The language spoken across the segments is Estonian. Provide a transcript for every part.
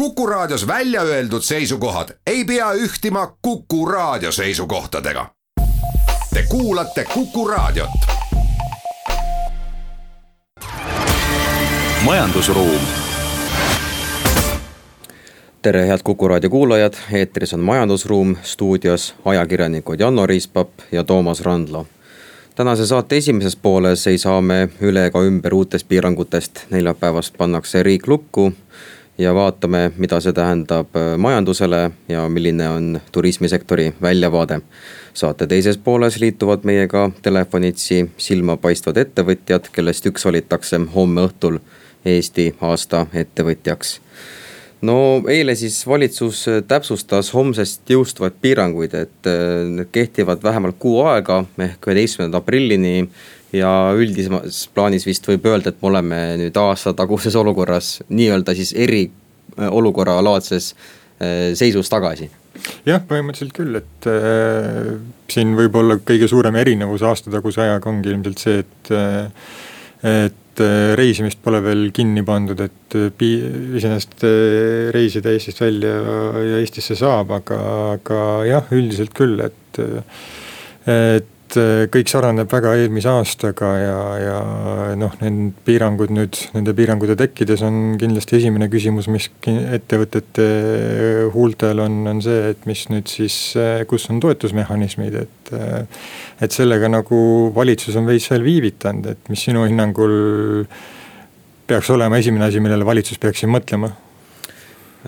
Kuku Raadios välja öeldud seisukohad ei pea ühtima Kuku Raadio seisukohtadega. Te kuulate Kuku Raadiot. majandusruum. tere, head Kuku Raadio kuulajad, eetris on Majandusruum, stuudios ajakirjanikud Janno Riispap ja Toomas Randlo tänase saate esimeses pooles ei saa me üle ega ümber uutest piirangutest, neljapäevast pannakse riik lukku ja vaatame, mida see tähendab äh, majandusele ja milline on turismisektori väljavaade. saate teises pooles liituvad meiega telefonitsi silmapaistvad ettevõtjad, kellest üks valitakse homme õhtul Eesti aasta ettevõtjaks no eile siis valitsus täpsustas homsest jõustuvaid piiranguid, et äh, need kehtivad vähemalt kuu aega ehk üheteistkümnenda aprillini ja üldisemas plaanis vist võib öelda, et me oleme nüüd aasta taguses olukorras nii-öelda siis eriolukorra laadses äh, seisus tagasi. Jah, põhimõtteliselt küll, et äh, siin võib-olla kõige suurem erinevus aastataguse ajaga ongi ilmselt see, et äh, et äh, reisimist pole veel kinni pandud, et äh, pii-, iseenesest reisida Eestist välja ja Eestisse saab, aga, aga jah, üldiselt küll, et et et äh, kõik sarnaneb väga eelmise aastaga ja, ja noh, need piirangud nüüd, nende piirangute tekkides on kindlasti esimene küsimus, mis ettevõtete huultel on, on see, et mis nüüd siis, äh, kus on toetusmehhanismid, et. Äh, et sellega nagu valitsus on veits veel viivitanud, et mis sinu hinnangul peaks olema esimene asi, millele valitsus peaks siin mõtlema Äh,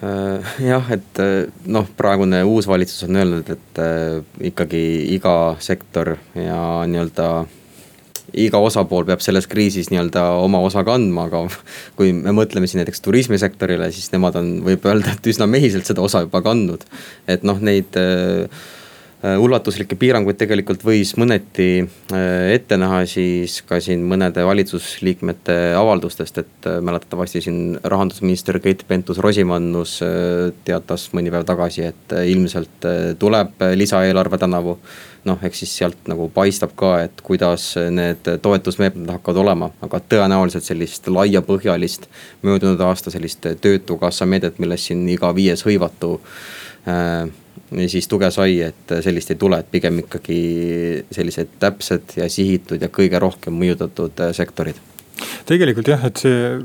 jah, et äh, noh, praegune uus valitsus on öelnud, et äh, ikkagi iga sektor ja nii-öelda iga osapool peab selles kriisis nii-öelda oma osa kandma, aga kui me mõtleme siin näiteks turismisektorile, siis nemad on, võib öelda, et üsna mehiselt seda osa juba kandnud. et noh, neid äh, Äh, ulatuslikke piiranguid tegelikult võis mõneti äh, ette näha siis ka siin mõnede valitsusliikmete avaldustest, et äh, mäletatavasti siin rahandusminister Keit Pentus-Rosimannus teatas mõni päev tagasi, et ilmselt tuleb lisaeelarve tänavu. noh, eks siis sealt nagu paistab ka, et kuidas need toetusmeetmed hakkavad olema, aga tõenäoliselt sellist laiapõhjalist möödunud aasta sellist töötukassa meedet, millest siin iga viies hõivatu äh, siis tuge sai, et sellist ei tule, et pigem ikkagi sellised täpsed ja sihitud ja kõige rohkem mõjutatud äh, sektorid. tegelikult jah, et see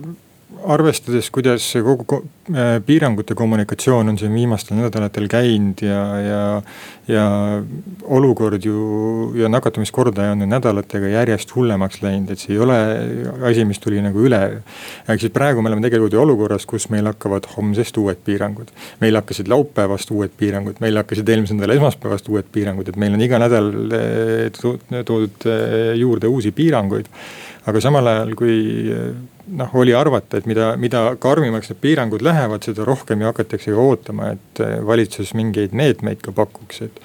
arvestades, kuidas kogu äh, piirangute kommunikatsioon on siin viimastel nädalatel käinud ja, ja. ja olukord ju ja nakatumiskordaja on nädalatega järjest hullemaks läinud, et see ei ole asi, mis tuli nagu üleöö. ehk siis praegu me oleme tegelikult ju olukorras, kus meil hakkavad homsest uued piirangud. meil hakkasid laupäevast uued piirangud, meil hakkasid eelmise nädala esmaspäevast uued piirangud, et meil on iga nädal äh, toodud äh, juurde uusi piiranguid aga samal ajal, kui noh, oli arvata, et mida, mida karmimaks need piirangud lähevad, seda rohkem ju hakatakse ka ootama, et valitsus mingeid meetmeid ka pakuks, et.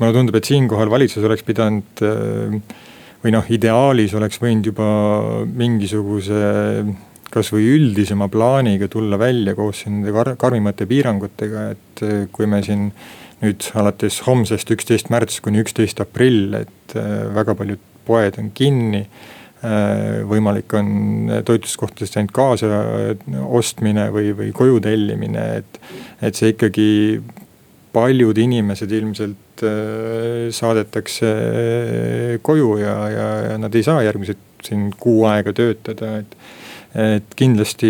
mulle tundub, et siinkohal valitsus oleks pidanud või noh, ideaalis oleks võinud juba mingisuguse kasvõi üldisema plaaniga tulla välja koos nende kar karmimate piirangutega, et kui me siin nüüd alates homsest, üksteist märts kuni üksteist aprill, et väga paljud poed on kinni võimalik on toitlustuskohtadest ainult kaasa ostmine või, või koju tellimine, et. et see ikkagi, paljud inimesed ilmselt äh, saadetakse koju ja, ja, ja nad ei saa järgmised siin kuu aega töötada, et et kindlasti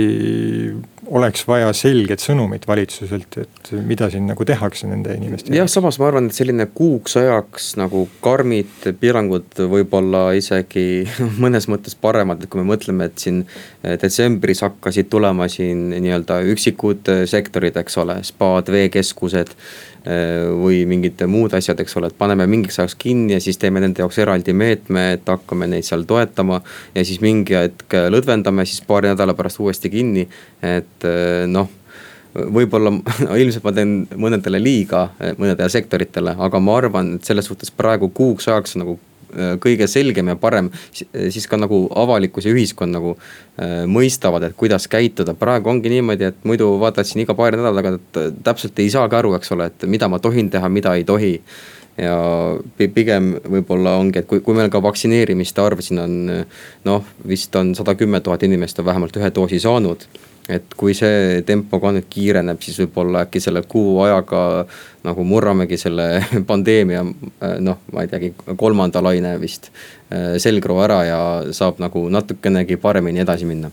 oleks vaja selget sõnumit valitsuselt, et mida siin nagu tehakse nende inimestega. jah, samas ma arvan, et selline kuuks ajaks nagu karmid piirangud võib-olla isegi mõnes mõttes paremad, et kui me mõtleme, et siin eh, detsembris hakkasid tulema siin nii-öelda üksikud eh, sektorid, eks ole, spaad, veekeskused Äh, või mingid muud asjad, eks ole, et paneme mingiks ajaks kinni ja siis teeme nende jaoks eraldi meetme, et hakkame neid seal toetama. ja siis mingi hetk lõdvendame, siis paari nädala pärast uuesti kinni, et äh, noh võib-olla ilmselt ma teen mõnedele liiga, mõnedele sektoritele, aga ma arvan, et selles suhtes praegu kuuks ajaks nagu Äh, kõige selgem ja parem, siis ka nagu avalikkus ja ühiskond nagu mõistavad, et kuidas käituda. praegu ongi niimoodi, et muidu vaatad siin iga paari nädala tagant täpselt ei saagi aru, eks ole, et mida ma tohin teha, mida ei tohi ja pigem võib-olla ongi, et kui, kui meil ka vaktsineerimiste arv siin on noh, vist on sada kümme tuhat inimest on vähemalt ühe doosi saanud et kui see tempo ka nüüd kiireneb, siis võib-olla äkki selle kuu ajaga nagu murramegi selle pandeemia noh, ma ei teagi, kolmanda laine vist selgroo ära ja saab nagu natukenegi paremini edasi minna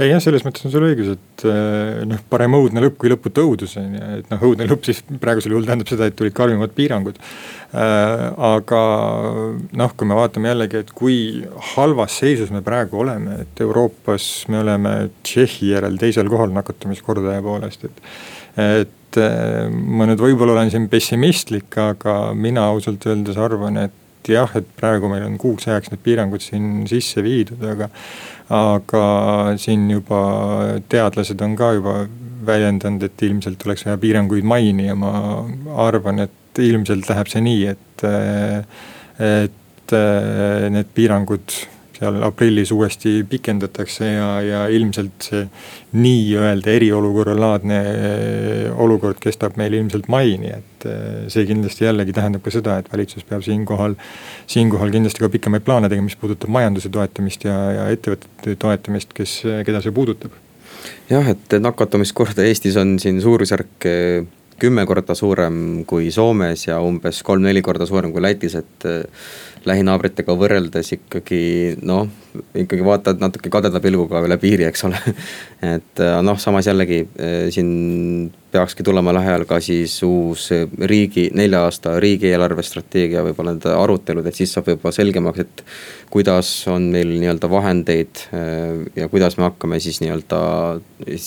ei jah, selles mõttes on sul õigus, et eh, noh, parem õudne lõpp kui lõputu õudus on ju, et noh, õudne lõpp siis praegusel juhul tähendab seda, et tulid karmimad piirangud äh,. aga noh, kui me vaatame jällegi, et kui halvas seisus me praegu oleme, et Euroopas me oleme Tšehhi järel teisel kohal nakatumiskordaja poolest, et. et äh, ma nüüd võib-olla olen siin pessimistlik, aga mina ausalt öeldes arvan, et jah, et praegu meil on kuuks ajaks need piirangud siin sisse viidud, aga aga siin juba teadlased on ka juba väljendanud, et ilmselt oleks vaja piiranguid maini ja ma arvan, et ilmselt läheb see nii, et, et need piirangud seal aprillis uuesti pikendatakse ja, ja ilmselt see nii-öelda eriolukorra laadne olukord kestab meil ilmselt maini, et see kindlasti jällegi tähendab ka seda, et valitsus peab siinkohal, siinkohal kindlasti ka pikemaid plaane tegema, mis puudutab majanduse toetamist ja, ja ettevõtete toetamist, kes, keda see puudutab. jah, et nakatumiskordaja Eestis on siin suurusjärk kümme korda suurem kui Soomes ja umbes kolm-neli korda suurem kui Lätis, et lähinaabritega võrreldes ikkagi noh, ikkagi vaatad natuke kadeda pilguga üle piiri, eks ole. et äh, noh, samas jällegi äh, siin peakski tulema lähiajal ka siis uus riigi, nelja aasta riigieelarve strateegia, võib-olla need arutelud, et siis saab juba selgemaks, et kuidas on meil nii-öelda vahendeid äh, ja kuidas me hakkame siis nii-öelda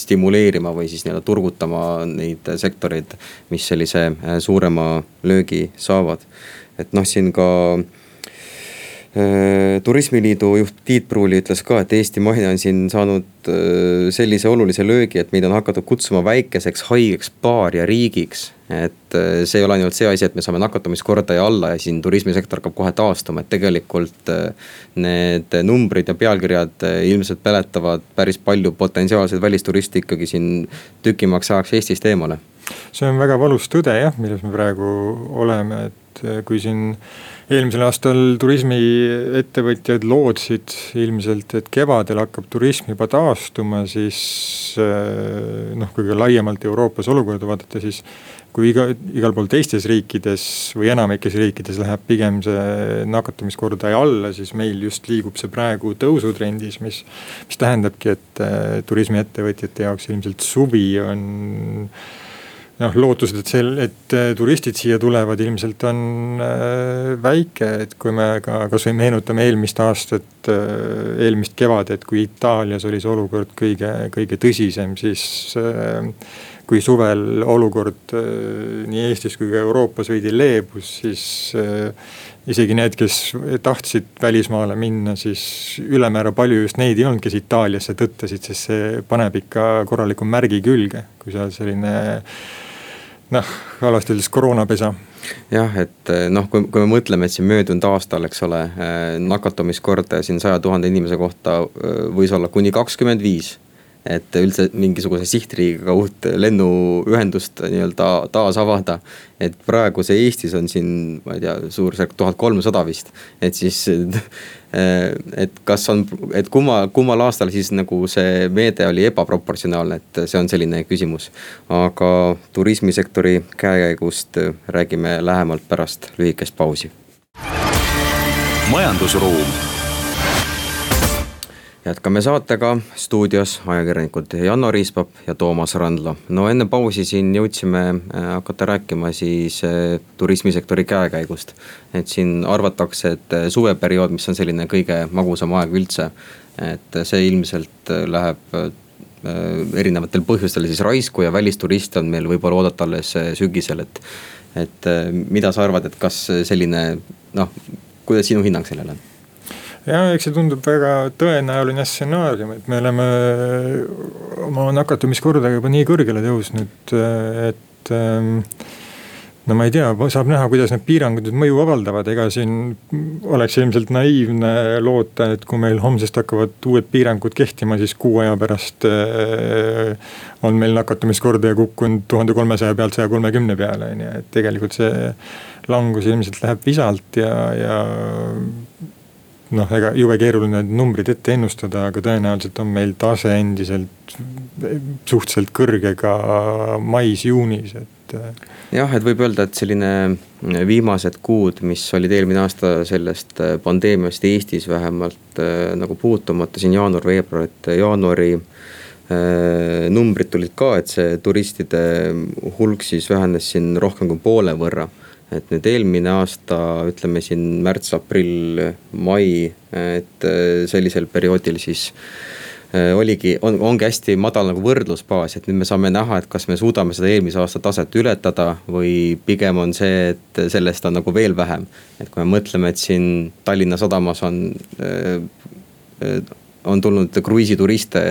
stimuleerima või siis nii-öelda turgutama neid sektoreid, mis sellise suurema löögi saavad. et noh, siin ka Äh, turismiliidu juht Tiit Pruuli ütles ka, et Eesti maine on siin saanud äh, sellise olulise löögi, et meid on hakatud kutsuma väikeseks haigeks paariariigiks. et äh, see ei ole ainult see asi, et me saame nakatumiskordaja alla ja siin turismisektor hakkab kohe taastuma, et tegelikult need numbrid ja pealkirjad ilmselt peletavad päris palju potentsiaalseid välisturiste ikkagi siin tükimaks ajaks Eestist eemale. see on väga valus tõde jah, milles me praegu oleme, et kui siin eelmisel aastal turismiettevõtjad lootsid ilmselt, et kevadel hakkab turism juba taastuma, siis eh, noh, kui ka laiemalt Euroopas olukorda vaadata, siis kui iga, igal pool teistes riikides või enamikes riikides läheb pigem see nakatumiskordaja alla, siis meil just liigub see praegu tõusutrendis, mis, mis tähendabki, et eh, turismiettevõtjate jaoks ilmselt suvi on noh, lootused, et sel, et äh, turistid siia tulevad, ilmselt on äh, väike, et kui me ka kasvõi meenutame eelmist aastat, äh, eelmist kevadet, kui Itaalias oli see olukord kõige, kõige tõsisem, siis kui suvel olukord nii Eestis kui ka Euroopas veidi leebus, siis isegi need, kes tahtsid välismaale minna, siis ülemäära palju just neid ei olnud, kes Itaaliasse tõttasid, sest see paneb ikka korraliku märgi külge, kui seal selline noh, halvasti öeldes koroonapesa. jah, et eh, noh, kui, kui me mõtleme, et siin möödunud aastal, eks ole, eh, nakatumiskordaja siin saja tuhande inimese kohta eh, võis olla kuni kakskümmend viis et üldse mingisuguse sihtriigiga uut lennuühendust nii-öelda taas avada. et praegu see Eestis on siin, ma ei tea, suurusjärk tuhat kolmsada vist, et siis. et kas on, et kumma, kummal aastal siis nagu see meede oli ebaproportsionaalne, et see on selline küsimus. aga turismisektori käekäigust räägime lähemalt pärast lühikest pausi. majandusruum jätkame saatega, stuudios ajakirjanikud Janno Riispap ja Toomas Randla. no enne pausi siin jõudsime äh, hakata rääkima siis äh, turismisektori käekäigust. et siin arvatakse, et äh, suveperiood, mis on selline kõige magusam aeg üldse, et see ilmselt läheb erinevatel põhjustel siis raisku ja välisturiste on meil võib-olla oodata alles sügisel, et. et mida sa arvad, et kas selline noh, kuidas sinu hinnang sellele on? Ja eks see tundub väga tõenäoline stsenaarium, et me oleme oma nakatumiskordaja juba nii kõrgele tõusnud, et ähm, no ma ei tea, saab näha, kuidas need piirangud nüüd mõju avaldavad, ega siin oleks ilmselt naiivne loota, et kui meil homsest hakkavad uued piirangud kehtima, siis kuu aja pärast äh, on meil nakatumiskordaja kukkunud tuhande kolmesaja pealt saja kolmekümne peale, on ju, et tegelikult see langus ilmselt läheb visalt ja, ja noh, ega jube keeruline need numbrid ette ennustada, aga tõenäoliselt on meil tase endiselt suhteliselt kõrge ka mais-juunis, et. Äh, jah, et võib öelda, et selline äh, viimased kuud, mis olid eelmine aasta sellest äh, pandeemiast Eestis vähemalt nagu puutumata siin jaanuar-veebruar, et jaanuari numbrid tulid ka, et see turistide hulk siis vähenes siin rohkem kui poole võrra et nüüd eelmine aasta, ütleme siin märts, aprill, mai, et äh, sellisel perioodil siis äh, oligi, on, ongi hästi madal nagu võrdlusbaas, et nüüd me saame näha, et kas me suudame seda eelmise aasta taset ületada või pigem on see, et sellest on nagu veel vähem. et kui me mõtleme, et siin Tallinna sadamas on, äh, on tulnud kruiisituriste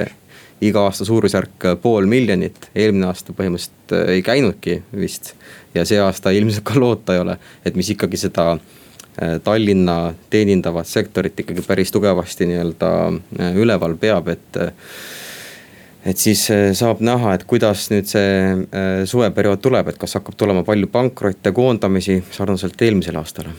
iga aasta suurusjärk pool miljonit, eelmine aasta põhimõtteliselt ei käinudki vist ja see aasta ilmselt ka loota ei ole, et mis ikkagi seda äh, Tallinna teenindavat sektorit ikkagi päris tugevasti nii-öelda äh, üleval peab, et. Äh, et siis saab näha, et kuidas nüüd see suveperiood tuleb, et kas hakkab tulema palju pankrotte, koondamisi sarnaselt eelmisele aastale?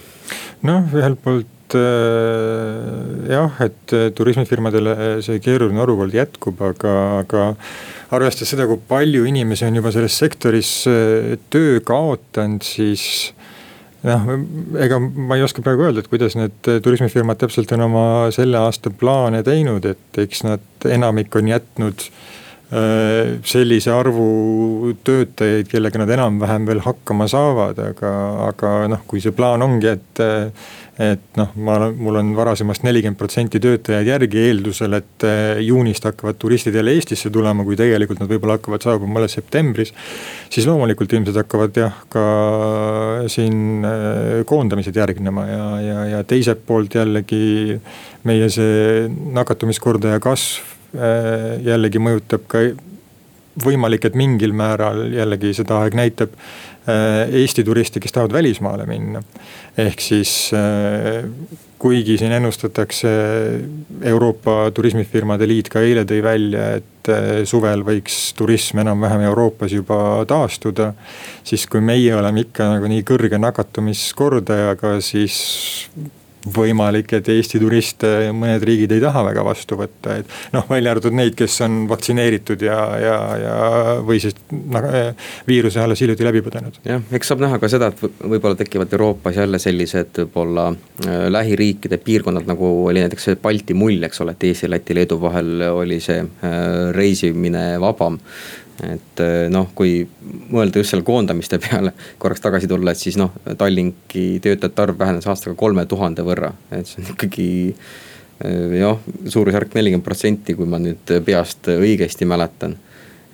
noh, ühelt poolt jah, et turismifirmadele see keeruline olukord jätkub, aga, aga arvestades seda, kui palju inimesi on juba selles sektoris äh, töö kaotanud, siis noh, ega ma ei oska praegu öelda, et kuidas need äh, turismifirmad täpselt on oma selle aasta plaane teinud, et eks nad, enamik on jätnud äh, sellise arvu töötajaid, kellega nad enam-vähem veel hakkama saavad, aga, aga noh, kui see plaan ongi, et et noh, ma mul on varasemast nelikümmend protsenti töötajaid järgi eeldusel, et eh, juunist hakkavad turistid jälle Eestisse tulema, kui tegelikult nad võib-olla hakkavad saabuma alles septembris. siis loomulikult ilmselt hakkavad jah, ka siin eh, koondamised järgnema ja, ja, ja teiselt poolt jällegi meie see nakatumiskordaja kasv eh, jällegi mõjutab ka võimalik, et mingil määral jällegi seda aeg näitab Eesti turiste, kes tahavad välismaale minna ehk siis äh, kuigi siin ennustatakse, Euroopa Turismifirmade Liit ka eile tõi välja, et äh, suvel võiks turism enam-vähem Euroopas juba taastuda. siis kui meie oleme ikka nagu nii kõrge nakatumiskordajaga, siis võimalik, et Eesti turiste mõned riigid ei taha väga vastu võtta, et noh, välja arvatud neid, kes on vaktsineeritud ja, ja, ja või siis nagu, viiruse alles hiljuti läbi põdenud. jah, eks saab näha ka seda, et võib-olla tekivad Euroopas jälle sellised võib-olla äh, lähiriikide piirkonnad, nagu oli näiteks see Balti mull, eks ole, et Eesti, Läti, Leedu vahel oli see äh, reisimine vabam et eh, noh, kui mõelda just selle koondamiste peale korraks tagasi tulla, et siis noh, Tallinki töötajate arv vähenes aastaga kolme tuhande võrra, et see on ikkagi eh, jah, suurusjärk nelikümmend protsenti, kui ma nüüd peast õigesti mäletan.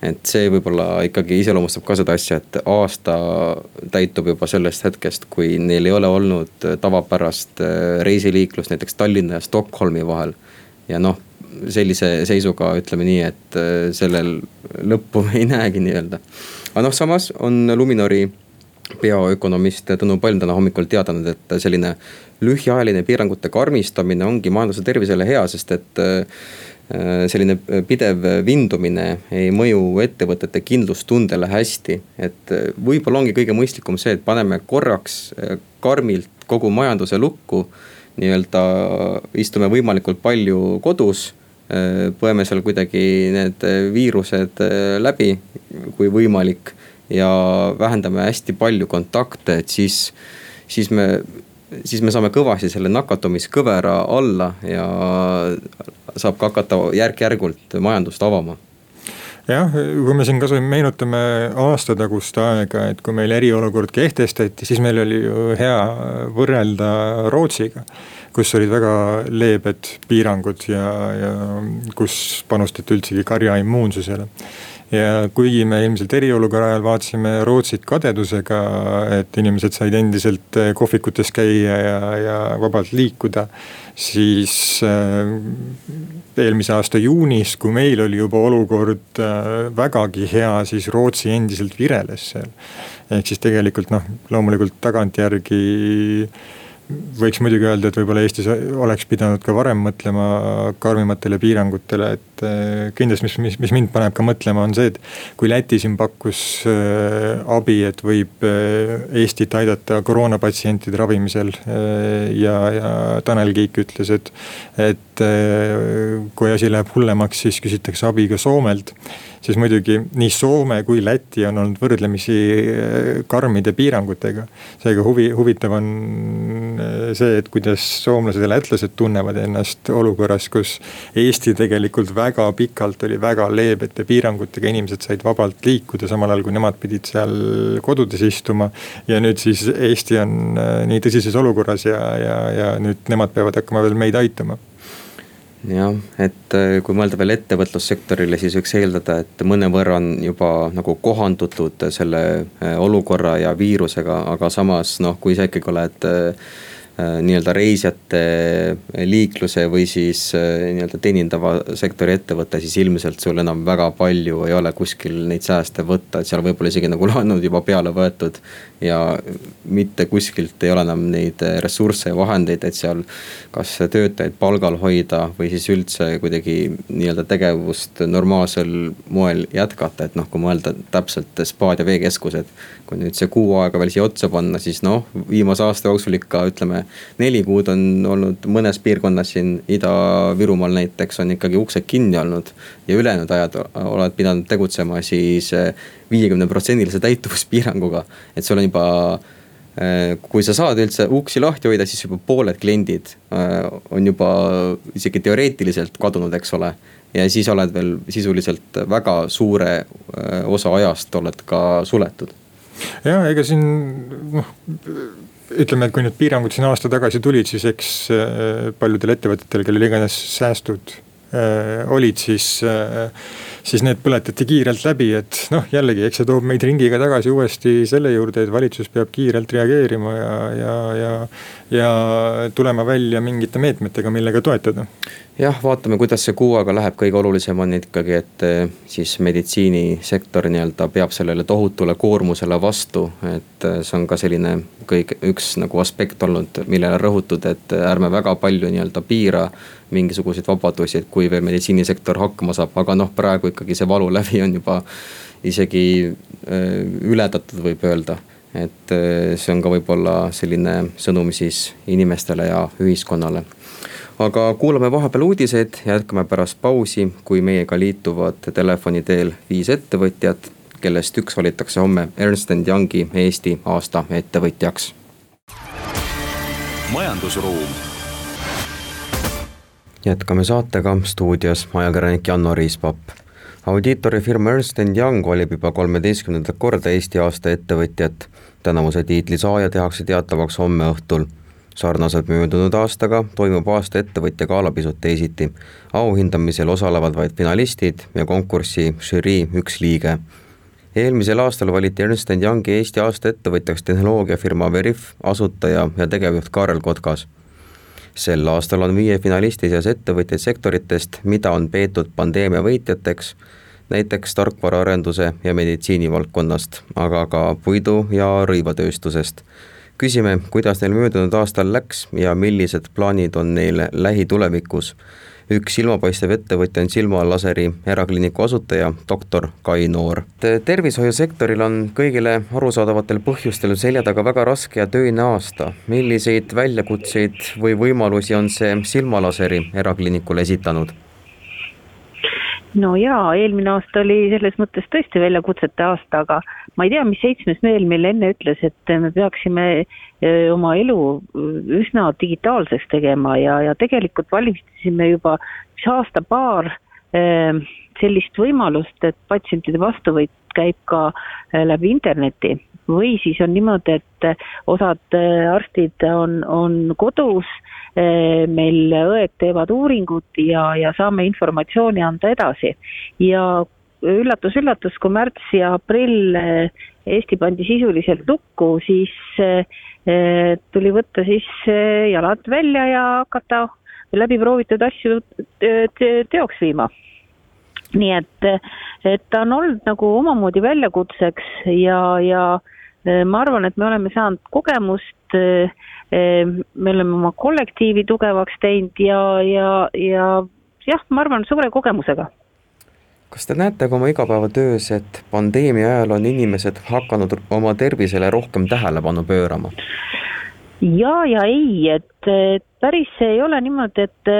et see võib-olla ikkagi iseloomustab ka seda asja, et aasta täitub juba sellest hetkest, kui neil ei ole olnud tavapärast eh, reisiliiklust näiteks Tallinna ja Stockholmi vahel. ja noh sellise seisuga ütleme nii, et äh, sellel lõppu ei näegi nii-öelda. aga noh, samas on Luminori peaökonomist Tõnu Palm täna hommikul teadanud, et selline lühiajaline piirangute karmistamine ongi majanduse tervisele hea, sest et äh, selline pidev vindumine ei mõju ettevõtete kindlustundele hästi. et äh, võib-olla ongi kõige mõistlikum see, et paneme korraks karmilt kogu majanduse lukku. nii-öelda istume võimalikult palju kodus põeme seal kuidagi need äh, viirused äh, läbi, kui võimalik. ja vähendame hästi palju kontakte, et siis, siis me, siis me saame kõvasti selle nakatumiskõvera alla ja saab ka hakata järk-järgult majandust avama jah, kui me siin kasvõi meenutame aastatagust aega, et kui meil eriolukord kehtestati, siis meil oli ju hea võrrelda Rootsiga kus olid väga leebed piirangud ja, ja kus panustati üldsegi karja immuunsusele. ja kuigi me ilmselt eriolukorra ajal vaatasime Rootsit kadedusega, et inimesed said endiselt kohvikutes käia ja, ja vabalt liikuda siis äh, eelmise aasta juunis, kui meil oli juba olukord äh, vägagi hea, siis Rootsi endiselt vireles seal. ehk siis tegelikult noh, loomulikult tagantjärgi võiks muidugi öelda, et võib-olla Eestis oleks pidanud ka varem mõtlema karmimatele piirangutele, et eh, kindlasti, mis, mis, mis mind paneb ka mõtlema, on see, et. kui Läti siin pakkus äh, abi, et võib äh, Eestit aidata koroonapatsientide ravimisel äh, ja, ja Tanel Kiik ütles, et. et kui asi läheb hullemaks, siis küsitakse abi ka Soomelt siis muidugi nii Soome kui Läti on olnud võrdlemisi äh, karmide piirangutega. seega huvi, huvitav on äh, see, et kuidas soomlased ja lätlased tunnevad ennast olukorras, kus Eesti tegelikult väga pikalt oli väga leebete piirangutega, inimesed said vabalt liikuda, samal ajal kui nemad pidid seal kodudes istuma. ja nüüd siis Eesti on äh, nii tõsises olukorras ja, ja, ja nüüd nemad peavad hakkama veel meid aitama jah, et äh, kui mõelda veel ettevõtlussektorile, siis võiks eeldada, et mõnevõrra on juba nagu kohandutud selle äh, olukorra ja viirusega, aga samas noh, kui sa ikkagi oled nii-öelda reisijate liikluse või siis äh, nii-öelda teenindava sektori ettevõte, siis ilmselt sul enam väga palju ei ole kuskil neid sääste võtta, et seal võib-olla isegi nagu laenud juba peale võetud. ja mitte kuskilt ei ole enam neid ressursse ja vahendeid, et seal kas töötajaid palgal hoida või siis üldse kuidagi nii-öelda tegevust normaalsel moel jätkata, et noh, kui mõelda täpselt spaad ja veekeskused kui nüüd see kuu aega veel siia otsa panna, siis noh, viimase aasta jooksul ikka ütleme. Neli kuud on olnud mõnes piirkonnas siin Ida-Virumaal näiteks on ikkagi uksed kinni olnud. ja ülejäänud ajad oled pidanud tegutsema siis eh, viiekümne protsendilise täituvuspiiranguga, et sul on juba eh, kui sa saad üldse uksi lahti hoida, siis juba pooled kliendid eh, on juba isegi teoreetiliselt kadunud, eks ole. ja siis oled veel sisuliselt väga suure osa ajast oled ka suletud ja ega siin noh ütleme, et kui need piirangud siin aasta tagasi tulid, siis eks äh, paljudel ettevõtetel, kellel iganes säästud äh, olid, siis äh, siis need põletati kiirelt läbi, et noh, jällegi, eks see toob meid ringiga tagasi uuesti selle juurde, et valitsus peab kiirelt reageerima ja, ja, ja. ja tulema välja mingite meetmetega, millega toetada. Jah, vaatame, kuidas see kuu aega läheb, kõige olulisem on ikkagi, et eh, siis meditsiinisektor nii-öelda peab sellele tohutule koormusele vastu. et eh, see on ka selline kõik üks nagu aspekt olnud, millele rõhutud, et ärme väga palju nii-öelda piira mingisuguseid vabadusi, et kui veel meditsiinisektor hakkama saab, aga noh, praegu ikkagi see valulävi on juba isegi ületatud, võib öelda. et see on ka võib-olla selline sõnum siis inimestele ja ühiskonnale. Aga kuulame vahepeal uudiseid, jätkame pärast pausi, kui meiega liituvad telefoni teel viis ettevõtjat, kellest üks valitakse homme Ernst and Youngi Eesti aasta ettevõtjaks. majandusruum jätkame saatega, stuudios ajakirjanik Janno Riispapp. audiitorifirma Ernst and Young valib juba kolmeteistkümnendat korda Eesti aasta ettevõtjat. tänavuse tiitli saaja tehakse teatavaks homme õhtul. Sarnaselt möödunud aastaga toimub aasta ettevõtja gala pisut teisiti. auhindamisel osalevad vaid finalistid ja konkursi žürii üks liige eelmisel aastal valiti Ernst and Youngi Eesti aasta ettevõtjaks tehnoloogiafirma Veriff asutaja ja tegevjuht Kaarel Kotkas sel aastal on viie finalisti seas ettevõtjaid sektoritest, mida on peetud pandeemia võitjateks, näiteks tarkvaraarenduse ja meditsiini valdkonnast, aga ka puidu- ja rõivatööstusest. Küsime, kuidas neil möödunud aastal läks ja millised plaanid on neil lähitulevikus üks silmapaistev ettevõtja on silmalaseri erakliiniku asutaja, doktor Kai Noor. tervishoiusektoril on kõigile arusaadavatel põhjustel selja taga väga raske ja töine aasta. milliseid väljakutseid või võimalusi on see silmalaseri erakliinikule esitanud? no jaa, eelmine aasta oli selles mõttes tõesti väljakutsete aasta, aga ma ei tea, mis seitsmes mehel meile enne ütles, et me peaksime eh, oma elu üsna digitaalseks tegema ja, ja tegelikult valmistasime juba üks aasta-paar eh, sellist võimalust, et patsientide vastuvõtt käib ka eh, läbi interneti või siis on niimoodi, et osad arstid on, on kodus Eh, meil õed teevad uuringut ja, ja saame informatsiooni anda edasi. ja üllatus-üllatus, kui märts ja aprill Eesti pandi sisuliselt lukku, siis tuli võtta siis jalad välja ja hakata läbiproovitud asju teoks viima. Nii et, et ta on olnud nagu omamoodi väljakutseks ja, ja ma arvan, et me oleme saanud kogemust, me oleme oma kollektiivi tugevaks teinud ja, ja, ja jah, ma arvan, suure kogemusega kas te näete ka oma igapäevatöös, et pandeemia ajal on inimesed hakanud oma tervisele rohkem tähelepanu pöörama? ja, ja ei, et, päris ei ole niimoodi, et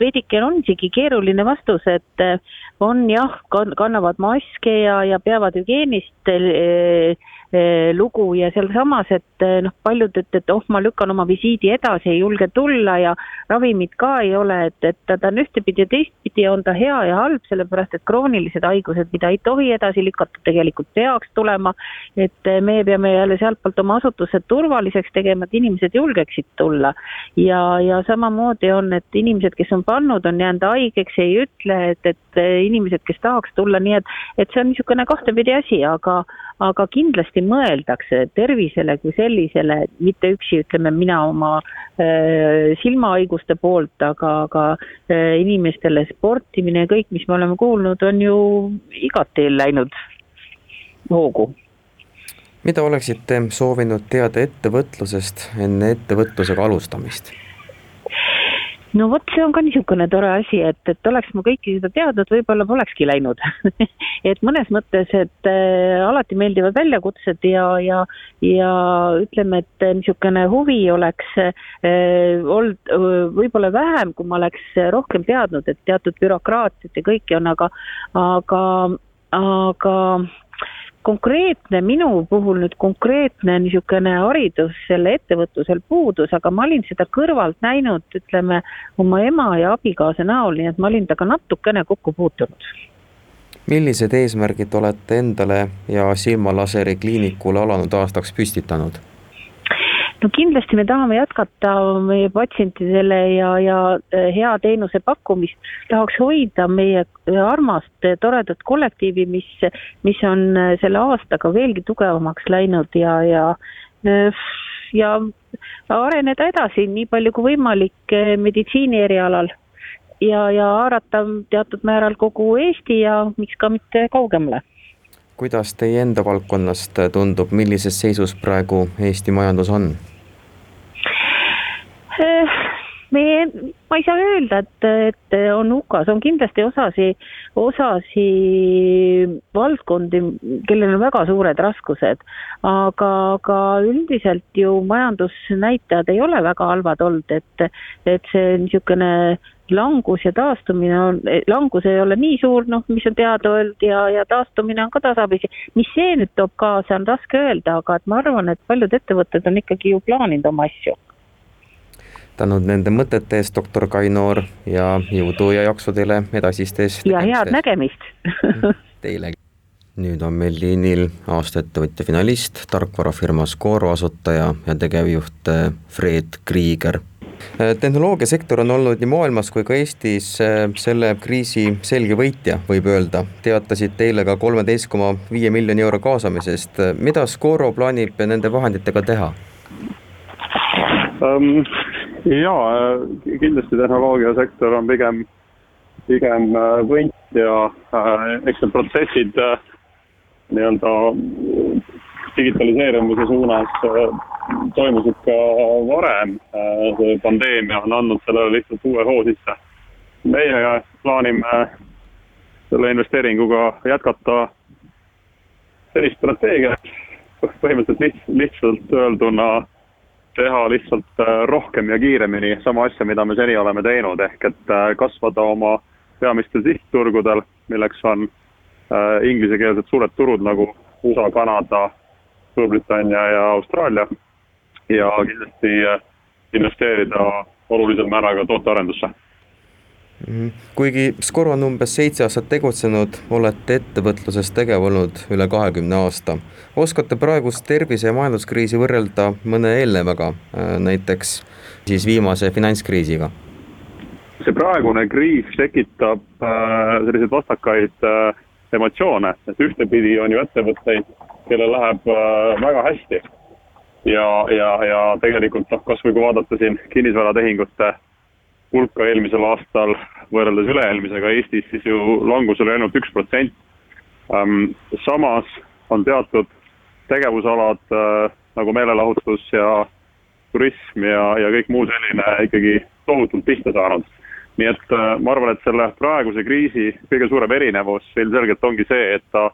veidike on isegi keeruline vastus, et on jah, kannavad maske ja, ja peavad hügieenist eh, lugu ja sealsamas, et eh, noh, paljud, et, et oh, ma lükkan oma visiidi edasi, ei julge tulla ja ravimit ka ei ole, et, et ta, ta on ühtepidi ja teistpidi on ta hea ja halb, sellepärast et kroonilised haigused, mida ei tohi edasi lükata, tegelikult peaks tulema. et meie peame jälle sealtpoolt oma asutused turvaliseks tegema, et inimesed julgeksid tulla. ja, ja samamoodi on, et inimesed, kes on pannud, on jäänud haigeks, ei ütle, et, et inimesed, kes tahaks tulla, nii et, et see on niisugune kahtepidi asi, aga, aga kindlasti mõeldakse tervisele kui sellisele, mitte üksi ütleme mina oma äh, silmahaiguste poolt, aga, aga äh, inimestele sportimine ja kõik, mis me oleme kuulnud, on ju igati läinud hoogu mida oleksite soovinud teada ettevõtlusest enne ettevõtlusega alustamist? No vot, see on ka niisugune tore asi, et, et oleks ma kõike seda teadnud, võib-olla polekski läinud. Et mõnes mõttes, et äh, alati meeldivad väljakutsed ja, ja, ja ütleme, et niisugune huvi oleks äh, olnud võib-olla vähem, kui ma oleks rohkem teadnud, et teatud bürokraatiat ja kõike on, aga, aga, aga konkreetne, minu puhul nüüd konkreetne niisugune haridus selle ettevõtlusel puudus, aga ma olin seda kõrvalt näinud, ütleme, oma ema ja abikaasa näol, nii et ma olin temaga natukene kokku puutunud. millised eesmärgid olete endale ja silmalaseri kliinikule alanud aastaks püstitanud? No kindlasti me tahame jätkata meie patsientidele ja, ja eh, hea teenuse pakkumist. tahaks hoida meie armast toredat kollektiivi, mis, mis on eh, selle aastaga veelgi tugevamaks läinud ja, ja eh, ja areneda edasi nii palju kui võimalik meditsiini erialal ja, ja haarata teatud määral kogu Eesti ja miks ka mitte kaugemale kuidas teie enda valdkonnast tundub, millises seisus praegu Eesti majandus on? Meie, ma ei saa öelda, et, et on hukas, on kindlasti osasi, osasi valdkondi, kellel on väga suured raskused, aga, aga üldiselt ju majandusnäitajad ei ole väga halvad olnud, et, et see niisugune langus ja taastumine on, langus ei ole nii suur, noh, mis on teada öeldud ja, ja taastumine on ka tasapisi. mis see nüüd toob kaasa, on raske öelda, aga et ma arvan, et paljud ettevõtted on ikkagi ju plaaninud oma asju tänud nende mõtete eest, doktor Kai Noor ja jõudu ja jaksu teile edasistes ja head nägemist Teile. nüüd on meil liinil aasta ettevõtja finalist, tarkvarafirma Scoro asutaja ja tegevjuht eh, Fred Krieger eh, tehnoloogiasektor on olnud nii maailmas kui ka Eestis eh, selle kriisi selge võitja, võib öelda. teatasite eile ka kolmeteist koma viie miljoni euro kaasamisest, mida Scoro plaanib nende vahenditega teha um,? Jaa, kindlasti tehnoloogiasektor on pigem, pigem äh, võitja, äh, eks need protsessid äh, nii-öelda digitaliseerimise suunas toimusid ka varem, see pandeemia on andnud sellele lihtsalt uue hoo sisse. meie plaanime selle investeeringuga jätkata sellist strateegiat, põhimõtteliselt lihtsalt öelduna teha lihtsalt äh, rohkem ja kiiremini sama asja, mida me seni oleme teinud, ehk et äh, kasvada oma peamistel sihtturgudel, milleks on äh, inglisekeelsed suured turud nagu USA, Kanada, Suurbritannia ja Austraalia ja kindlasti investeerida olulisel määral ka tootearendusse. Kuigi Skoro on umbes seitse aastat tegutsenud, olete ettevõtluses tegev olnud üle kahekümne aasta. oskate praegust tervise- ja majanduskriisi võrrelda mõne eelnevaga, äh, näiteks siis viimase finantskriisiga? see praegune kriis tekitab äh, selliseid vastakaid äh, emotsioone, et ühtepidi on ju ettevõtteid, kellel läheb väga hästi. ja, ja, ja tegelikult noh, kasvõi kui vaadata siin kinnisvaratehingute hulka eelmisel aastal võrreldes üle-eelmisega Eestis, siis ju langus oli ainult üks protsent. samas on teatud tegevusalad nagu meelelahutus ja turism ja, ja kõik muu selline ikkagi tohutult pihta saanud. nii et äh, ma arvan, et selle praeguse kriisi kõige suurem erinevus ilmselgelt ongi see, et ta,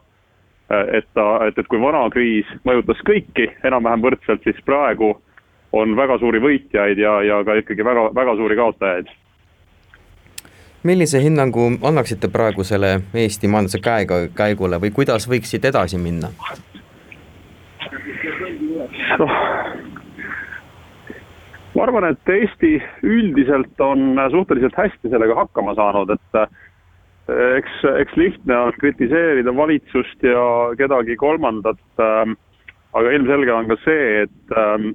äh, et ta, et, et kui vana kriis mõjutas kõiki enam-vähem võrdselt, siis praegu on väga suuri võitjaid ja, ja ka ikkagi väga, väga suuri kaotajaid millise hinnangu annaksite praegusele Eesti majanduse käega, käigule või kuidas võiksid edasi minna? noh, ma arvan, et Eesti üldiselt on suhteliselt hästi sellega hakkama saanud, et eh, eks, eks lihtne on kritiseerida valitsust ja kedagi kolmandat. Eh, aga ilmselge on ka see, et, eh,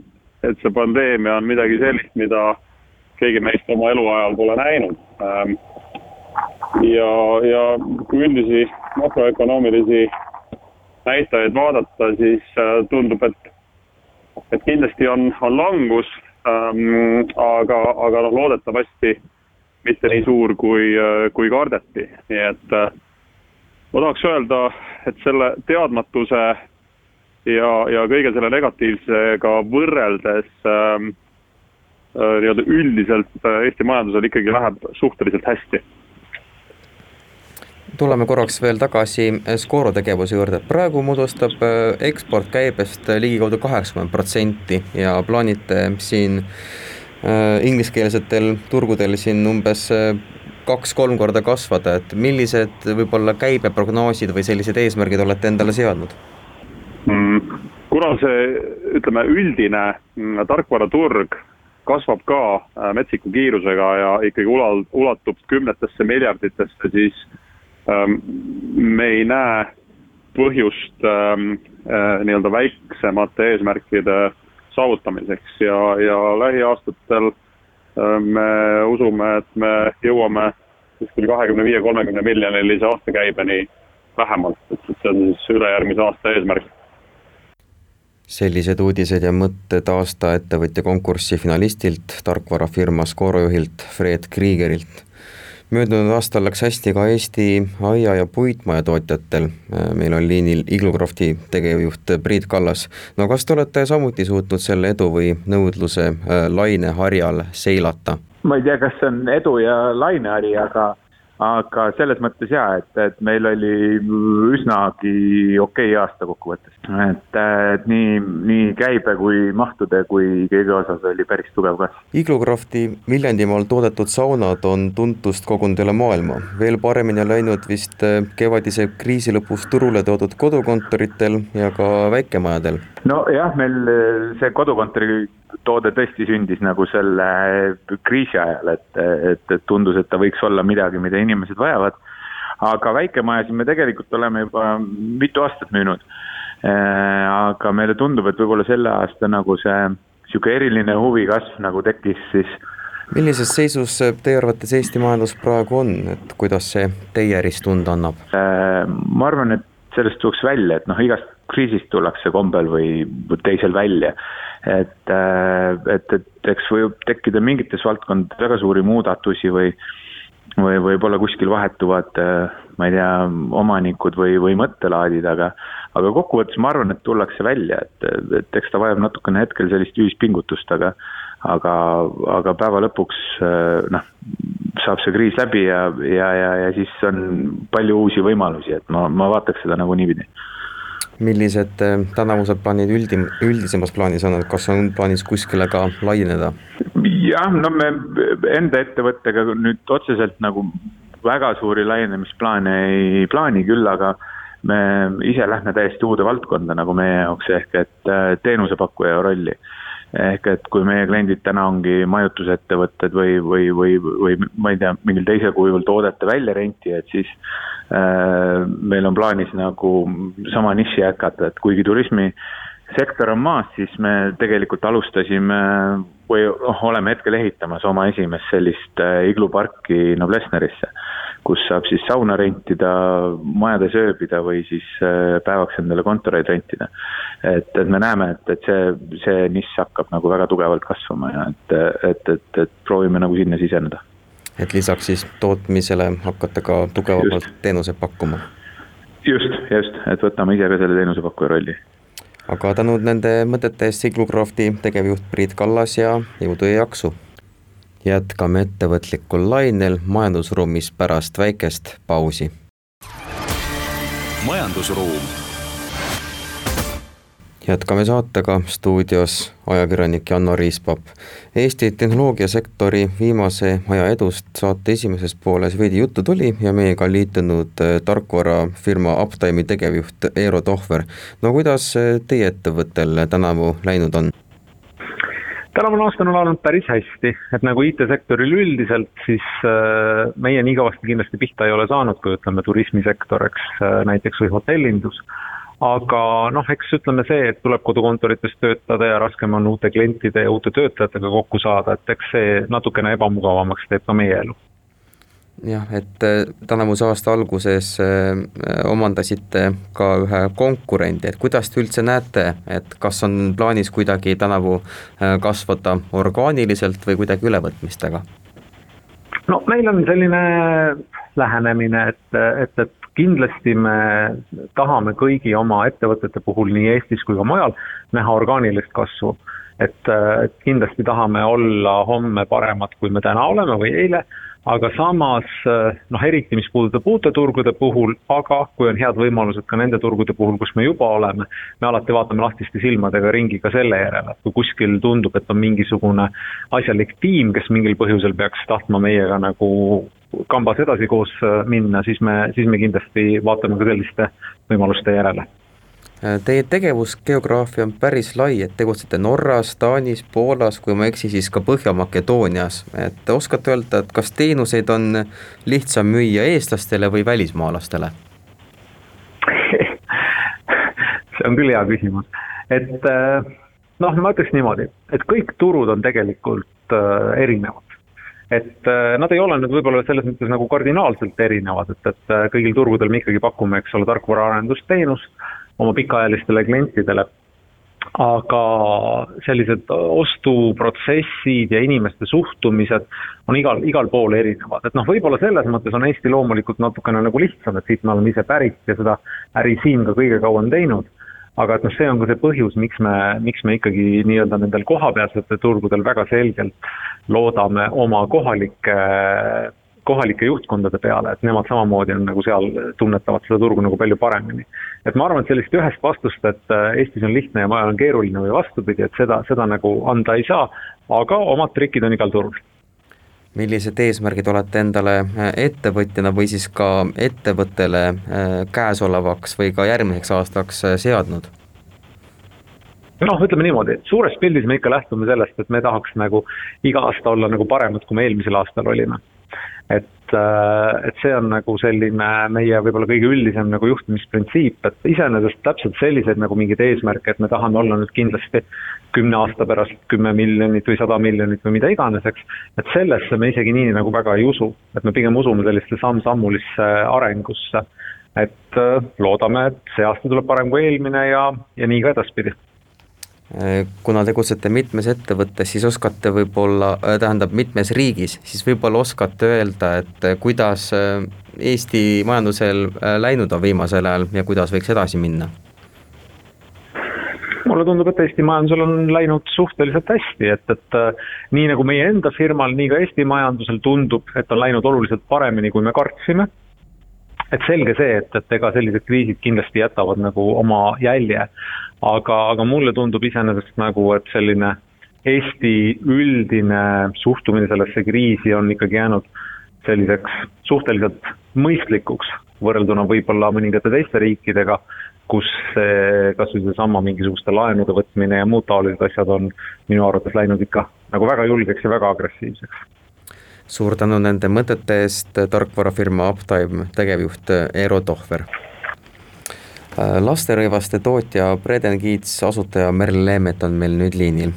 et see pandeemia on midagi sellist, mida keegi meist oma eluajal pole näinud. ja, ja kui üldisi makroökonoomilisi näitajaid vaadata, siis tundub, et, et kindlasti on, on langus ähm,. aga, aga noh, loodetavasti mitte nii suur, kui, äh, kui kardeti, nii et äh, ma tahaks öelda, et selle teadmatuse ja, ja kõige selle negatiivsega võrreldes ähm, äh, nii-öelda üldiselt Eesti majandusel ikkagi läheb suhteliselt hästi. Tuleme korraks veel tagasi Scoro tegevuse juurde, praegu moodustab äh, eksport käibest ligikaudu kaheksakümmend protsenti ja plaanite siin äh, ingliskeelsetel turgudel siin umbes äh, kaks-kolm korda kasvada, et millised võib-olla käibeprognoosid või sellised eesmärgid olete endale seadnud? Kuna see, ütleme, üldine mm, tarkvaraturg kasvab ka metsiku kiirusega ja ikkagi ulal-, ulatub kümnetesse miljarditesse, siis Ähm, me ei näe põhjust ähm, äh, nii-öelda väiksemate eesmärkide saavutamiseks ja, ja lähiaastatel äh, me usume, et me jõuame kuskil kahekümne viie, kolmekümne miljonilise aastakäibeni vähemalt, et see on siis ülejärgmise aasta eesmärk. Sellised uudised ja mõtted aasta ettevõtja konkursi finalistilt, tarkvarafirma Scoro juhilt Fred Kriegerilt möödunud aastal läks hästi ka Eesti aia- ja puitmajatootjatel, meil on liinil Iglocrafti tegevjuht Priit Kallas. no kas te olete samuti suutnud selle edu või nõudluse äh, laineharjal seilata? ma ei tea, kas see on edu ja lainehari, aga aga selles mõttes jaa, et, et meil oli üsnagi okei okay aasta kokkuvõttes. et, et nii, nii käibe kui mahtude kui kõige osas oli päris tugev kasv. Iglocrafti Viljandimaal toodetud saunad on tuntust kogunud üle maailma. veel paremini on läinud vist äh, kevadise kriisi lõpus turule toodud kodukontoritel ja ka väikemajadel. nojah, meil äh, see kodukontori toode tõesti sündis nagu selle kriisi ajal, et, et, et tundus, et ta võiks olla midagi, mida inimesed vajavad. aga väikemajasid me tegelikult oleme juba mitu aastat müünud. Äh, aga meile tundub, et võib-olla selle aasta nagu see sihuke eriline huvikasv nagu tekkis siis. millises seisus teie arvates Eesti majandus praegu on, et kuidas see teie äris tunda annab? Äh, ma arvan, et sellest tuleks välja, et noh, igast kriisist tullakse kombel või teisel välja et, äh, et, et eks võib tekkida mingites valdkondades väga suuri muudatusi või või võib-olla kuskil vahetuvad, äh, ma ei tea, omanikud või, või mõttelaadid, aga aga kokkuvõttes ma arvan, et tullakse välja, et, et eks ta vajab natukene hetkel sellist ühispingutust, aga aga, aga päeva lõpuks äh, noh, saab see kriis läbi ja, ja, ja, ja siis on palju uusi võimalusi, et ma, ma vaataks seda nagu niipidi millised äh, tänavused plaanid üldim-, üldisemas plaanis on, et kas on plaanis kuskile ka laieneda? Jah, no me enda ettevõttega nüüd otseselt nagu väga suuri laienemisplaane ei plaani küll, aga me ise lähme täiesti uude valdkonda nagu meie jaoks, ehk et äh, teenusepakkuja rolli. Ehk et kui meie kliendid täna ongi majutusettevõtted või, või, või, või ma ei tea, mingil teisel kujul toodete väljarentijad, siis äh, meil on plaanis nagu sama niši jätkata, et kuigi turismisektor on maas, siis me tegelikult alustasime või noh, oleme hetkel ehitamas oma esimest sellist äh, igluparki Noblessnerisse kus saab siis sauna rentida, majades ööbida või siis äh, päevaks endale kontoreid rentida. et, et me näeme, et, et see, see nišš hakkab nagu väga tugevalt kasvama ja et, et, et, et proovime nagu sinna siseneda. et lisaks siis tootmisele hakkate ka tugevamalt teenuseid pakkuma? just, just, et võtame ise ka selle teenusepakkuja rolli aga tänud nende mõtete eest Siglufrafti tegevjuht Priit Kallas ja jõudu ja jaksu! jätkame ettevõtlikul lainel majandusruumis pärast väikest pausi. majandusruum. Jätkame saatega stuudios ajakirjanik Janno Riispap. Eesti tehnoloogiasektori viimase aja edust saate esimeses pooles veidi juttu tuli ja meiega liitunud äh, tarkvarafirma Uptime'i tegevjuht Eero Tohver. no kuidas äh, teie ettevõttel tänavu läinud on? tänavu aasta on olnud päris hästi, et nagu IT-sektoril üldiselt, siis äh, meie nii kõvasti kindlasti pihta ei ole saanud, kui ütleme turismisektor, eks näiteks või hotellindus. Aga noh, eks ütleme see, et tuleb kodukontorites töötada ja raskem on uute klientide ja uute töötajatega kokku saada, et eks see natukene ebamugavamaks teeb ka meie elu jah, et äh, tänavuse aasta alguses äh, omandasite ka ühe konkurendi, et kuidas te üldse näete, et kas on plaanis kuidagi tänavu äh, kasvada orgaaniliselt või kuidagi ülevõtmistega? no meil on selline lähenemine, et, et, et kindlasti me tahame kõigi oma ettevõtete puhul nii Eestis kui ka mujal näha orgaanilist kasvu. et, et kindlasti tahame olla homme paremad, kui me täna oleme või eile aga samas noh, eriti mis puudutab uute turgude puhul, aga kui on head võimalused ka nende turgude puhul, kus me juba oleme, me alati vaatame lahtiste silmadega ringi ka selle järele, et kui kuskil tundub, et on mingisugune asjalik tiim, kes mingil põhjusel peaks tahtma meiega nagu kambas edasi koos eh, minna, siis me, siis me kindlasti vaatame ka selliste võimaluste järele. Teie tegevusgeograafia on päris lai, et tegutsete Norras, Taanis, Poolas, kui ma ei eksi, siis ka Põhja-Makedoonias, et oskate öelda, et kas teenuseid on lihtsam müüa eestlastele või välismaalastele? See on küll hea küsimus, et äh, noh, ma ütleks niimoodi, et kõik turud on tegelikult äh, erinevad et äh, nad ei ole nüüd võib-olla selles mõttes nagu kardinaalselt erinevad, et, et kõigil turgudel me ikkagi pakume, eks ole, tarkvaraarendusteenust oma pikaajalistele klientidele. aga sellised ostuprotsessid ja inimeste suhtumised on igal, igal pool erinevad, et noh, võib-olla selles mõttes on Eesti loomulikult natukene nagu lihtsam, et siit me oleme ise pärit ja seda äri siin ka kõige kauem teinud aga et noh, see on ka see põhjus, miks me, miks me ikkagi nii-öelda nendel kohapealsetel turgudel väga selgelt loodame oma kohalike kohalike juhtkondade peale, et nemad samamoodi on nagu seal, tunnetavad seda turgu nagu palju paremini. et ma arvan, et sellist ühest vastust, et äh, Eestis on lihtne ja mujal on keeruline või vastupidi, et seda, seda nagu anda ei saa, aga omad trikid on igal turul millised eesmärgid olete endale äh, ettevõtjana või siis ka ettevõttele äh, käesolevaks või ka järgmiseks aastaks seadnud? noh, ütleme niimoodi, et suures pildis me ikka lähtume sellest, et me tahaks nagu iga aasta olla nagu paremad, kui me eelmisel aastal olime et, äh, et see on nagu selline meie võib-olla kõige üldisem nagu juhtimisprintsiip, et iseenesest täpselt selliseid nagu mingeid eesmärke, et me tahame olla nüüd kindlasti kümne aasta pärast kümme miljonit või sada miljonit või mida iganes, eks. et sellesse me isegi nii nagu väga ei usu, et me pigem usume selliste samm-sammulisse arengusse. et äh, loodame, et see aasta tuleb parem kui eelmine ja, ja nii ka edaspidi kuna tegutsete mitmes ettevõttes, siis oskate võib-olla, äh, tähendab mitmes riigis, siis võib-olla oskate öelda, et äh, kuidas äh, Eesti majandusel läinud on viimasel ajal ja kuidas võiks edasi minna? Mulle tundub, et Eesti majandusel on läinud suhteliselt hästi, et, et nii nagu meie enda firmal, nii ka Eesti majandusel tundub, et on läinud oluliselt paremini, kui me kartsime et selge see, et, et ega sellised kriisid kindlasti jätavad nagu oma jälje. aga, aga mulle tundub iseenesest nagu, et selline Eesti üldine suhtumine sellesse kriisi on ikkagi jäänud selliseks suhteliselt mõistlikuks, võrrelduna võib-olla mõningate teiste riikidega, kus see, kas või seesama mingisuguste laenude võtmine ja muud taolised asjad on minu arvates läinud ikka nagu väga julgeks ja väga agressiivseks suur tänu nende mõtete eest, tarkvarafirma Uptime tegevjuht Eero Tohver. Lasterõivaste tootja Breden Kiits, asutaja Merle Leemet on meil nüüd liinil.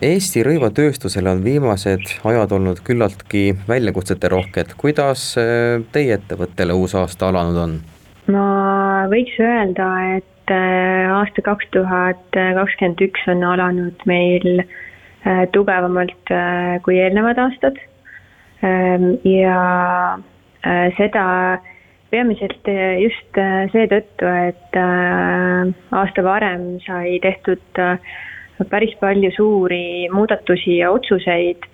Eesti rõivatööstusel on viimased ajad olnud küllaltki väljakutseterohked, kuidas äh, teie ettevõttele uus aasta alanud on? ma võiks öelda, et aasta kaks tuhat kakskümmend üks on alanud meil tugevamalt kui eelnevad aastad. Ähm, ja seda peamiselt just seetõttu, et aasta varem sai tehtud päris palju suuri muudatusi ja otsuseid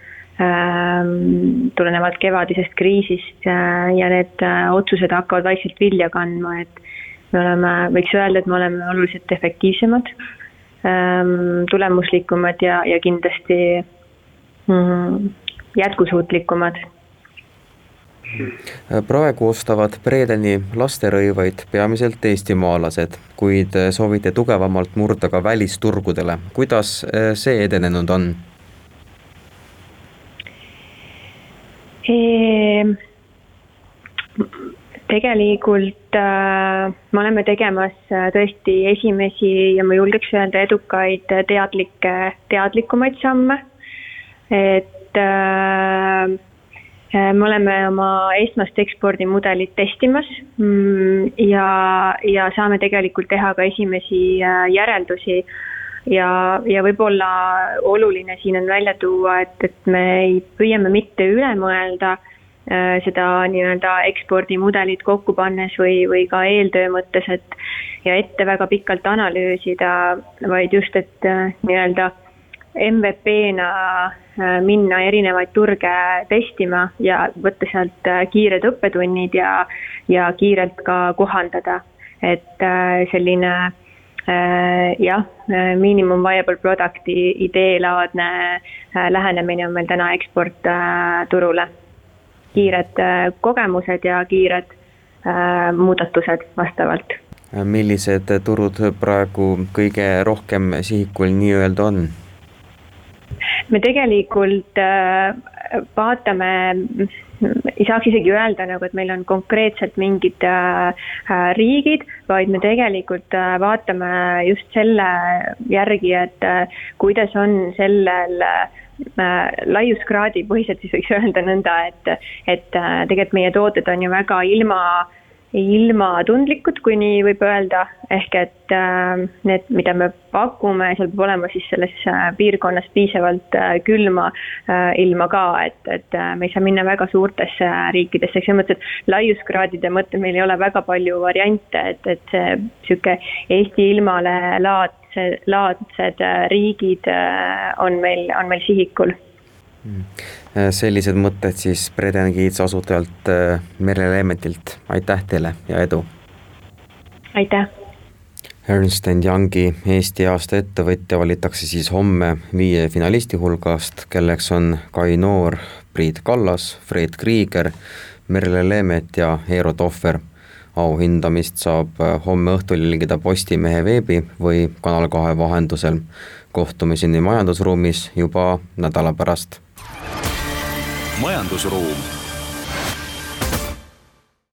tulenevalt kevadisest kriisist ja need otsused hakkavad vaikselt vilja kandma, et me oleme, võiks öelda, et me oleme oluliselt efektiivsemad, tulemuslikumad ja, ja kindlasti mm, jätkusuutlikumad praegu ostavad Bredeni lasterõivaid peamiselt eestimaalased, kuid soovite tugevamalt murda ka välisturgudele. kuidas eh, see edenenud on? Tegelikult äh, me oleme tegemas äh, tõesti esimesi ja ma julgeks öelda edukaid teadlikke, teadlikumaid samme. et äh, Äh, me oleme oma esmast ekspordimudelit testimas mm, ja, ja saame tegelikult teha ka esimesi äh, järeldusi. ja, ja võib-olla oluline siin on välja tuua, et, et me ei, püüame mitte üle mõelda äh, seda nii-öelda ekspordimudelit kokku pannes või, või ka eeltöö mõttes, et ja ette väga pikalt analüüsida, vaid just, et nii-öelda MVP-na Äh, minna erinevaid turge testima ja võtta sealt äh, kiired õppetunnid ja, ja kiirelt ka kohandada. et äh, selline jah, miinimum viable product'i ideelaadne lähenemine on meil täna eksportturule. Kiired kogemused ja kiired muudatused vastavalt. millised turud praegu kõige rohkem sihikul nii-öelda on? me tegelikult äh, vaatame, ei saaks isegi öelda nagu, et meil on konkreetselt mingid äh, äh, riigid, vaid me tegelikult vaatame just selle järgi, et kuidas on sellel laiuskraadi põhiselt siis võiks öelda nõnda, et, et tegelikult meie tooted on ju väga ilma äh, ilmatundlikud, kui nii võib öelda, ehk et äh, need, mida me pakume, seal peab olema siis selles äh, piirkonnas piisavalt äh, külma äh, ilma ka, et, et äh, me ei saa minna väga suurtesse äh, riikidesse, eks selles mõttes, et laiuskraadide mõttes meil ei ole väga palju variante, et, et see sihuke Eesti ilmale laadse, laadsed äh, riigid äh, on meil, on meil sihikul mm Äh, sellised mõtted siis Breden Kiits asutajalt Merle Leemetilt, aitäh teile ja edu! aitäh! Ernst and Youngi Eesti aasta ettevõtja valitakse siis homme viie finalisti hulgast, kelleks on Kai Noor, Priit Kallas, Fred Krieger, Merle Leemet ja Eero Tohver. Auhindamist saab äh, homme õhtul jälgida Postimehe veebi või Kanal kahe vahendusel. kohtumiseni majandusruumis juba nädala pärast majandusruum